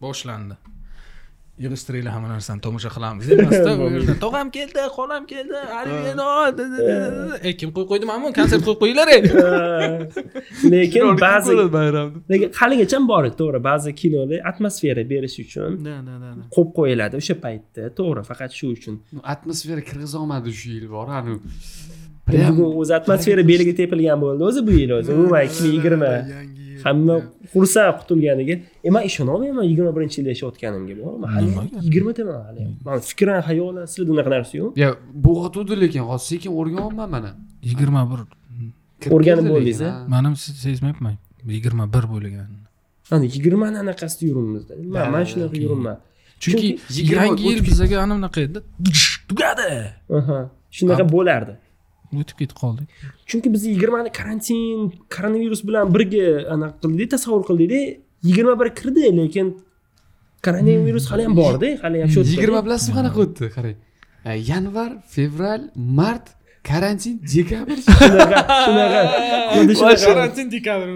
boshlandi yig'ishtiringlar hamma narsani tomosha qilamiz yerda tog'am keldi xolam keldi ey kim qo'yib qo'ydi mana bu konsert qo'yib qo'yinglar lekin ba'zi lekin haligacha bor edi to'g'ri ba'zi kinolar atmosfera berish uchun qo'yib qo'yiladi o'sha paytda to'g'ri faqat shu uchun atmosfera kirgizolmadi shu yil bor bugun o'zi atmosfera belgi tepilgan bo'ldi o'zi bu yil o'zi umuman ikki ming yigirma hamma xursand qutulganiga e man ishonolmayman yigirma birinchi yilda yashayotganimga man hali Nimaga? yigirmadaman hali. Man fikran hayolan sizlarda unaqa narsa yo'q. Ya bo'g'otuvdi lekin hozir sekin o'rganyapman mana. Yigirma bir. O'rganib bo'ldingiz, man ham se- sezmayapman. Yigirma bir bo'lgan. Ana yigirmani anaqasida yuribmizda man man shunaqa yuribman chunki yangi yil bizaga ana bunaqa edi tugadi. Aha. Shunaqa bo'lardi o'tib ketib qoldik chunki biz yigirmani karantin koronavirus bilan birga anaqa qildikda tasavvur qildikda yigirma bir kirdi lekin koronavirus hali ham borda hali ham shu yigirma bilasizmi qanaqa o'tdi? Qarang. E, yanvar fevral mart karantin dekabr. Shunaqa shunaqa. Xuddi shunaqa. Dekabr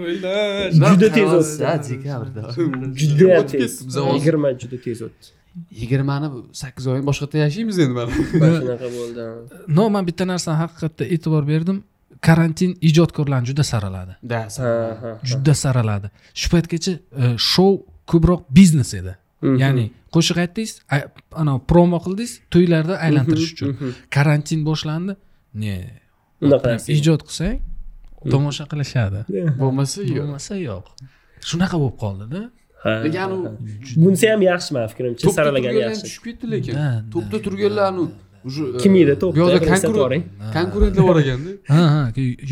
Juda tez o'tdi. Dekabrda juda tez. Yigirma juda tez o'tdi yigirmani sakkiz oy boshqa yashaymiz endi mana. Mana shunaqa bo'ldi. No man bitta narsani haqiqatda e'tibor berdim. Karantin ijodkorlarni juda saraladi. Ha juda saraladi. Shu paytgacha e, shou ko'proq biznes edi. Mhm. ya'ni qo'shiq aytdingiz anavi promo qildingiz to'ylarda aylantirish uchun. Mhm. karantin boshlandi. Ne unaqa ijod qilsang tomosha qilishadi. Bo'lmasa yo'q. Bo'lmasa yo'q. Shunaqa bo'lib qoldida lekin bunisi ham yaxshi man fikrimcha to'pda saralagan turganlar yaxshi. tushib ketdi lekin. Da, to'pda da, turganlar anu уже kim edi? To'pda bu yoqda bir eslatib konkurent yuboring. konkurentlar bor ekanda ha ha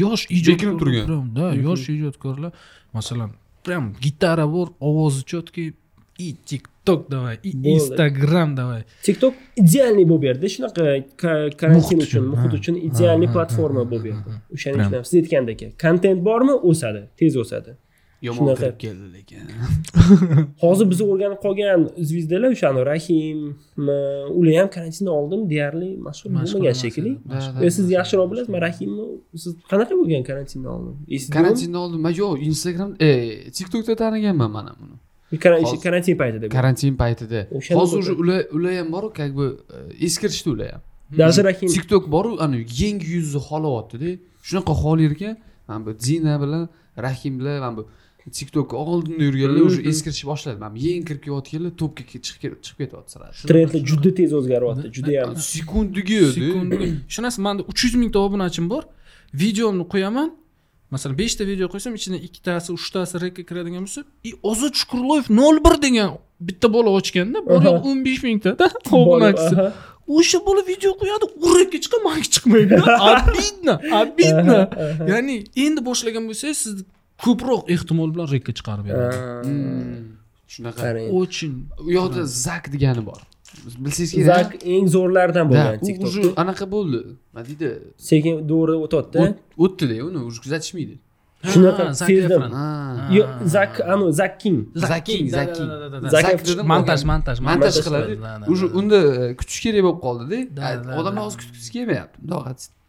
yosh Bekinib turgan. ijodkorlar да yosh ijodkorlar masalan прям gitara bor ovozi четкий и tiktok давай и instagram давай tiktok idealniy bo'lib berdi. Shunaqa ka- karantin uchun. muhit uchun idealniy ha, platforma bo'lib berdi. ha. o'shaning ham siz aytgandek. Kontent bormi? O'sadi. Tez o'sadi yomon kirib keldi lekin. Hozir biz o'rganib qolgan zvizdalar o'shani rahim m, ular ham karantindan oldin deyarli mashhur bo'lmagan shekilli. Siz yaxshiroq bilasizmi? Rahimni siz qanaqa bo'lgan karantindan oldin? Karantindan oldin man yo'q instagram e tiktokda taniganman mana buni. Bormi? Karan- Hozir- karantin paytida karantin paytida. Hozir уже ular ular ham boru как бы e, eskirishdi ular ham. Даже rahim. Tiktok boru ani yangi yuzni xohlayaptida shunaqa xohlar ekan mana bu dina bilan rahim bilan mana bu tiktokka oldinda yurganlar уже eskirishni boshladi. Mana yangi kirib kelayotganlar topga chiqib ket- chiqib ketyapti sirasi. Trendlar juda tez o'zgaryapti judayam sekundiga sekund shu narsa manda uch yuz mingta obunachim bor. Videomni qo'yaman. Masalan beshta video qo'ysam ichidan ikkitasi uchtasi rekka kiradigan bo'lsa и ozod shukurloyev nol bir degan bitta bola ochganda bor yo'q o'n besh mingtada obunachisi. o'sha bola video qo'yadi u rekka chiqadi manga chiqmaydi обидно обидно ya'ni endi boshlagan bo'lsangiz siz ko'proq ehtimol bilan rekka chiqarib beradi Hmm. shunaqa. очень u yoqda zak degani bor. Bilsangiz kerak zak eng zo'rlaridan bo'lgan u уже anaqa bo'ldi. Nima deydi sekin to'g'ri o'tyapti o't- o'tdida uni уже kuzatishmaydi. Shunaqa sezdim. Efron. Ha. Yo, zak anu zak king. Zak montaj montaj montaj qiladi. Уже da. unda kutish kerak bo'lib qoldida Da, da, odamlar da. hozir kutgisi kelmayapti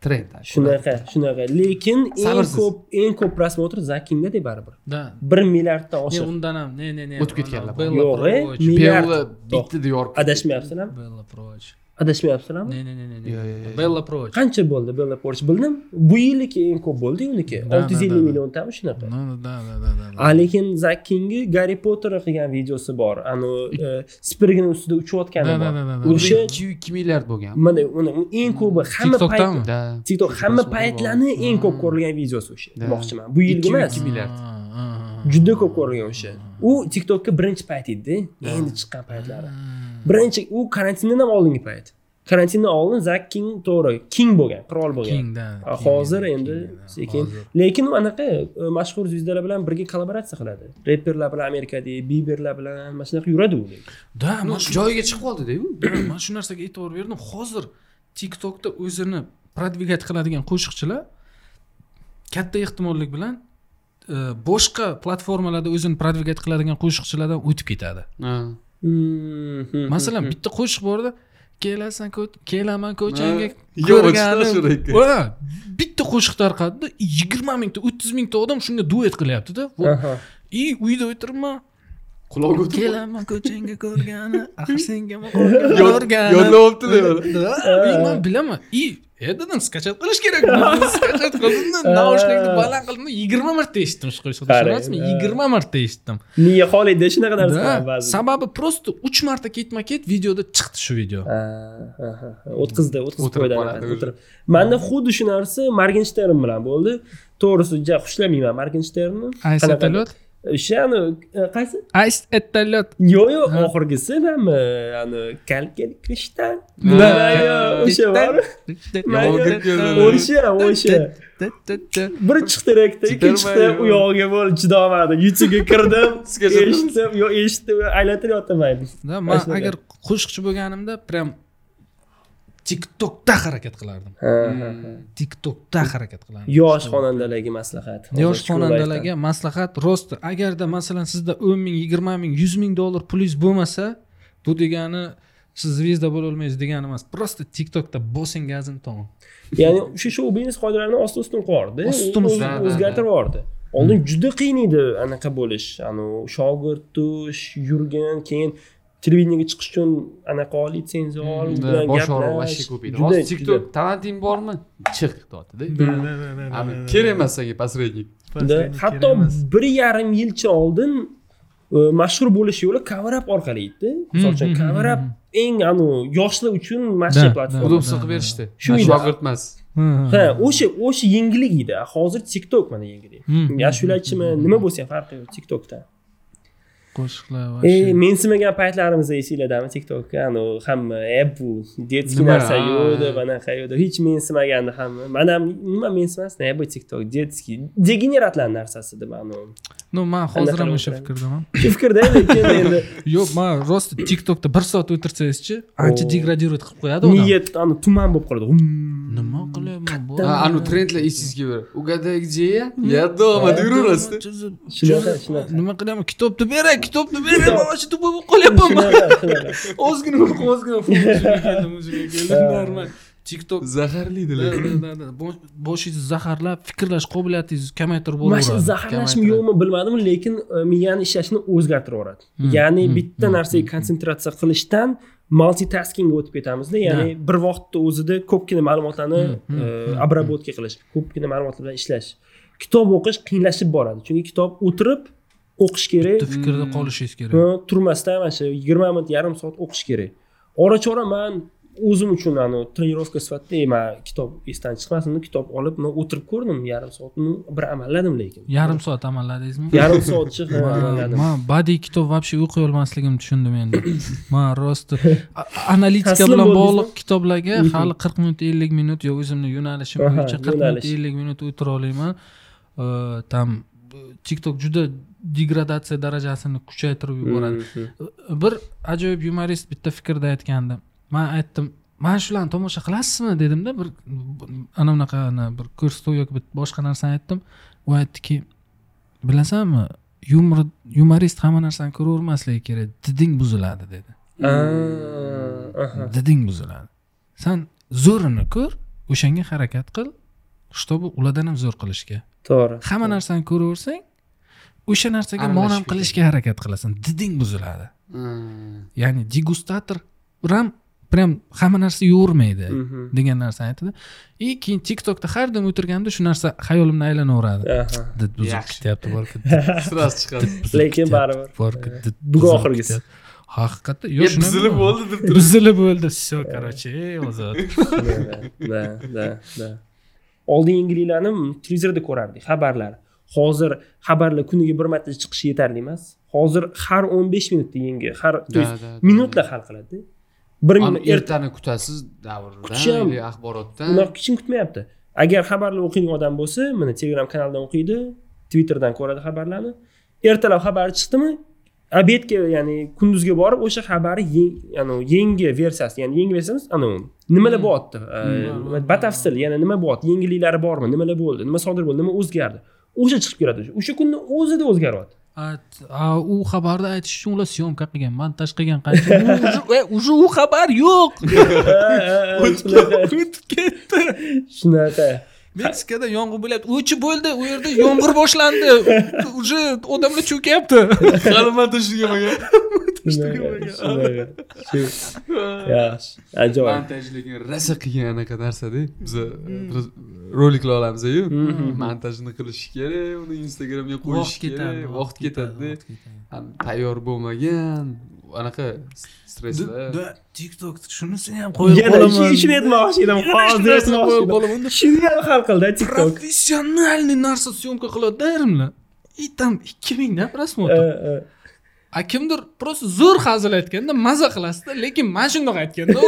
trend shunaqa shunaqa. Lekin eng ko'p eng ko'p prosmotr zak kingda baribir. Da. bir milliarddan oshiq. Undan ham ne ne ne. O'tib ketganlar Yo'q, milliard. Bittada yorib adashmayapsizlarmi Bella Proch. Adashmayapsizlarmi Ne ne ne ne, Yo, yo, ne yo. Bella Proch. qancha bo'ldi bella porch? Bildim. Bu yilniki eng ko'p bo'ldi uniki. Olti yuz ellik milliontami shunaqa? Da da da da da. a lekin zak kingni garri potter qilgan videosi bor. Anavi e, spirgini ustida uchayotgani Da, da, bor. o'sha ikki ikki milliard bo'lgan. Mana uni eng ko'pi hamma payt TikTokdami? да tiktok hamma paytlarni eng ko'p ko'rilgan videosi o'sha. Demoqchiman. Bu yilgi Ikki- emas. ikki milliard. Juda ko'p ko'rilgan o'sha u tiktokka birinchi payt edida endi chiqqan paytlari. Birinchi u karantindan ham oldingi payt. Karantindan oldin zak king to'g'ri king bo'lgan qirol bo'lgan. Hozir endi sekin. lekin u anaqa e, mashhur zvizdalar bilan birga kollaboratsiya qiladi. Reperlar bilan amerikadagi biberlar bilan mana shunaqa yuradi u. Mana shu joyiga chiqib qoldida u. Man shu narsaga e'tibor berdim. Hozir tiktokda o'zini продвигать qiladigan qo'shiqchilar katta ehtimollik bilan boshqa platformalarda o'zini продвигать qiladigan qo'shiqchilardan o'tib ketadi masalan bitta qo'shiq borda kelasan kelaman ko'changga ko'rganim bitta qo'shiq tarqadida yigirma mingta o'ttiz mingta odam shunga duet qilyaptida и uyda o'tiribman qulog'iga o'tib kelaman ko'changga ko'rgani axir senga Yod- ko'rgani yodlayaptilar Да, man bilaman и dedim skachat qilish kerak skachat qildim naushnikni baland qildim yigirma marta eshitdim shu qo'shiqni Qarang, tushunasizmi ha. yigirma marta eshitdim. Miya xoliyda shunaqa narsa sababi просто uch marta ketma ket videoda chiqdi shu video. O'tkazdi o'tkazib qo'ydi o'tirib. manda xuddi shu narsa margenштern bilan bo'ldi. To'g'risi ja xushlamayman margenšternni ice o'shani e, qaysi? Ice etolot yo'q yo'q oxirgisi manmi ani kalkel krishtan Ha. o'sha bor. o'sha o'sha. bir chiqdi direktda ikkinchi chiqdi u yog'iga bo'ldi chidolmadim youtube'ga kirdim eshitdim yo'q eshitdim aylantiryapman. Да, man agar qo'shiqchi bo'lganimda прям tiktokda harakat qilardim. Tiktokda harakat qilardim. Yosh xonandalarga maslahat. Yosh xonandalarga maslahat rost agarda masalan sizda o'n ming yigirma ming yuz ming dollar pulingiz bo'lmasa bu degani siz zvezda bo'lolmaysiz degani emas. Просто tiktokda bosing gazini tong ya'ni o'sha shou biznes qoidalarini ostin ustun Ostin ustun. Da. o'zgartirib yubordi. Oldin juda qiyin edi anaqa bo'lish. Anavi shogird yurgin keyin televideniyega chiqish uchun anaqa ol litsenziya ol u bilan bosh og'rig'i gaplash. вообще ko'paydi. Hozir tiktok talenting bormi? Chiq deyaptida. Kerak emas senga посредник hatto bir yarim yilcha oldin e, mashhur bo'lish yo'li up orqali edi misol uchun Hmm, hmm, hmm, eng anavi yoshlar uchun mashhur platforma. udobство qilib berishdi. Shu shogird emas ha o'sha o'sha yengillik edi. Hozir tiktok mana yengillik. Hmm. ashulachimi nima bo'lsa ham farqi yo'q tiktokda qo'shiqlar e вообще mensimagan paytlarimizda esinglardami tiktokka anavi hamma e bu детский narsa Ha. yo'q deb anaqa yo'q deb hech mensimagandi hamma. Man ham nima mensimasdim e bu tiktok детский degeneratlarni narsasi deb anavi ну man hozir ham o'sha fikrdaman shu fikrda lekin endi yo'q man rost tiktokda bir soat o'tirsangizchi ancha degradirovat qilib qo'yadi odam. Miya tuman bo'lib qoladi. Nima Ha, anu trendlar esingizga keladi угадай где я? Я дома Shunaqa, shunaqa. nima qilyapman kitobni beray kitobni beray man mana shu tuppa bo'lib qolyapman ozgina ozgina keldim o'ziga keldim normal tiktok zaharlidilar Bosh- boshingizni zaharlab fikrlash qobiliyatingizni kamaytirib mana shu zaharlashmi yo'qmi bilmadim lekin miyani ishlashini o'zgartirib yuboradi ya'ni bitta narsaga konsentratsiya qilishdan multitaskingga o'tib ketamizda ya'ni bir vaqtda o'zida ko'pgina ma'lumotlarni Hmm, hmm, e, hmm, обработка qilish ko'pgina ma'lumotlar bilan ishlash. Kitob o'qish qiyinlashib boradi. Chunki kitob o'tirib o'qish kerak. Bitta fikrda qolishingiz kerak. Turmasdan mana shu yigirma minut yarim soat o'qish kerak. Ora chora man o'zim uchun ani trenirovka sifatida "Ey, man kitob esdan chiqmasin kitob olib man o'tirib ko'rdim yarim soat. Bir amalladim lekin. Yarim soat amalladingizmi yarim soatcha ha, amalladim. man badiiy kitob вообще o'qiy olmasligimni tushundim endi. Man rosti analitika bilan bog'liq kitoblarga Mhm. hali qirq minut ellik minut yo o'zimni yo'nalishim bo'yicha qirq minut ellik minut o'tira olaman Э, там tiktok juda degradatsiya darajasini kuchaytirib yuboradi. Mhm. bir ajoyib yumorist bitta fikrda aytgandi man aytdim mana shularni tomosha qilasizmi? Dedimda bir ana bunaqani bir ko'rsatuv yoki boshqa narsani aytdim. U aytdiki bilasanmi yumor yumorist hamma narsani ko'ravermasligi kerak. Diding buziladi dedi. Aha. diding buziladi. San zo'rini ko'r o'shanga harakat qil чтобы ulardan ham zo'r qilishga. To'g'ri hamma narsani ko'raversang o'sha narsaga monam qilishga harakat qilasan. Diding buziladi. Ya'ni degustator ham прям hamma narsa Mhm. degan narsani aytdi. И keyin tiktokda har doim o'tirganda shu narsa xayolimdan aylanaveradi did buzib Yaxshi. ketyapti sразу chiqadi. Lekin baribir. borki did Bugun oxirgisi. haqiqatda Ya buzilib bo'ldi. deb turib buzilib bo'ldi. Все короче ey ozod. Da da da. Oldin yangiliklarni televizorda ko'rardik xabarlar. Hozir xabarlar kuniga bir marta chiqishi yetarli emas. Hozir har o'n besh minutda yangi har Da, есть minutlar hal qiladi bir ertani kutasiz davrdan Kutisham. axborotdan. Unaqa hech kim kutmayapti. Agar xabarlar o'qiydigan odam bo'lsa mana telegram kanaldan o'qiydi twitterdan ko'radi xabarlarni. Ertalab xabar chiqdimi? Obedga ya'ni kunduzgi borib o'sha xabarni yangi versiyasi ya'ni yangi versiyasi anavi nimalar bo'lyapti Hmm. batafsil yana nima bo'lyapti yengilliklari bormi? Nimalar bo'ldi? Nima sodir bo'ldi? Nima o'zgardi? O'sha chiqib keladi. O'sha- kunni o'zida o'zgaryapti u xabarni aytish uchun ular syomka qilgan montaj qilgan qancha уже уже u xabar yo'q. O'tib ketdi. Shunaqa meksikada yomg'ir bo'lyapti. O'chi bo'ldi u yerda yomg'ir boshlandi. Уже odamlar cho'kyapti. Hali Shu- yaxshi ajoyib. Montaj lekin rosa qiyin anaqa narsada biza roliklar olamiz-yu Mhm. montajni qilish kerak uni instagramga qo'yish kerak vaqt ketadida tayyor bo'lmagan anaqa stresslar tiktok shunisini ham qo'yib yana qolaman. shu- shuni aytmoqchi edim hozir edim. qolaman shuni ham hal qildi tiktok. Professionalniy narsa syomka qiladi ayrimlar и там ikki mingdan просмотр a kimdir просто zo'r hazil aytganda maza qilasizda lekin mana shundoq aytganda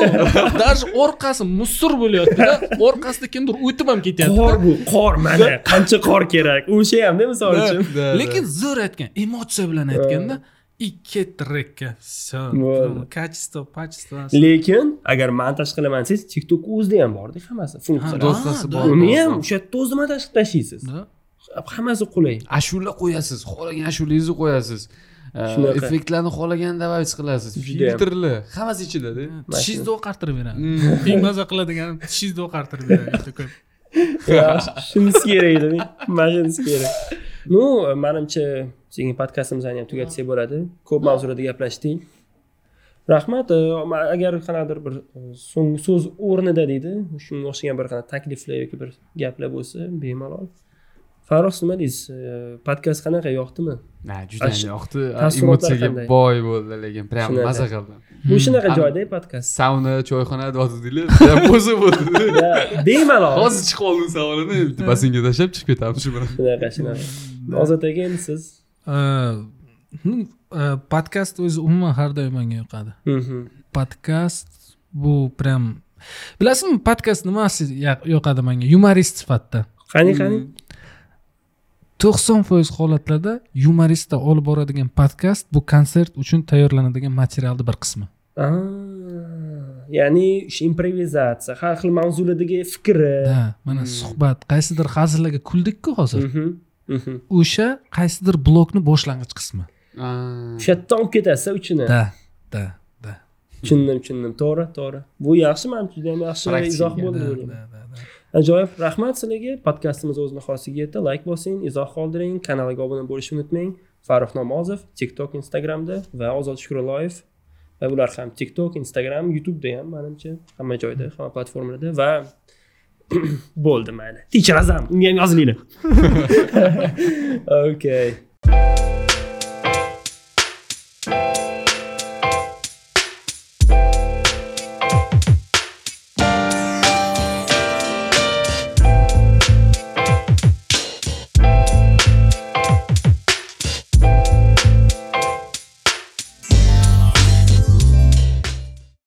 даже orqasi musor bo'lyaptida orqasida kimdir o'tib ham ketyapti qor bu qor mana qancha qor kerak? O'sha hamda misol uchun? lekin zo'r aytgan emotsiya bilan aytganda и ketdi rekka все Bo'ldi. качество пачество. Lekin agar montaj qilaman desangiz tiktok o'zida ham borda hammasi funksiyalar do'stasi bor. uni ham o'sha yerda qilib tashlaysiz hammasi qulay ashula qo'yasiz xohlagan ashulangizni qo'yasiz Shunaqa. effektlarni xohlagan добавить qilasiz filtrlar hammasi ichidada tishingizni oqartirib beradi eng maza qiladigan tishingizni oqartirib beradi juda ko'p yaxshi shunisi kerak edi mana shunisi kerak ну manimcha sekin podkastimizni ham tugatsak bo'ladi. Ko'p mavzularda gaplashdik. Rahmat. Ma- agar qanaqadir bir so'nggi so'z o'rnida deydi shunga o'xshagan bir qanaqa takliflar yoki bir gaplar bo'lsa bemalol farroh nima deysiz? E, podkast qanaqa yoqdimi? Na juda yoqdi. Taassurotlar emotsiyaga boy bo'ldi lekin prям Shunaqa. maza qildim. Bu shunaqa Am- joyda podkast sauna choyxona deyotgandinglar prям o'zi bo'ldi. Bemalol. Hozir chiqib oldim savolini bitta basseynga tashlab chiqib ketamiz shu bilan? Shunaqa shunaqa. Ozod aka endi siz ну, э, podkast o'zi umuman har doim menga yoqadi podkast bu прям bilasizmi podkast nimasi yoqadi menga yumorist sifatida. Qani qani to'qson foiz holatlarda yumoristlar olib boradigan podkast bu konsert uchun tayyorlanadigan materialni bir qismi. Ah, ya'ni o'sha improvizatsiya har xil mavzulardagi fikri. Da mana suhbat qaysidir hazillarga kuldikku hozir. Mhm, mhm. o'sha qaysidir blokni boshlang'ich qismi. O'sha yerdan olib ketasiz uchini? Da da da. Tushundim tushundim to'g'ri to'g'ri. Bu yaxshi man juda ham yaxshi izoh bo'ldi ajoyib rahmat sizlarga. Podkastimiz o'z nihoyasiga yetdi. Layk bosing izoh qoldiring kanalga obuna bo'lishni unutmang. Farruh namozov tiktok instagramda va ozod shukuralloyev va ular ham tiktok instagram youtubeda ham manimcha hamma joyda hamma platformalarda va bo'ldi mayli. Teacher azam unga ham yozilinglar. Okay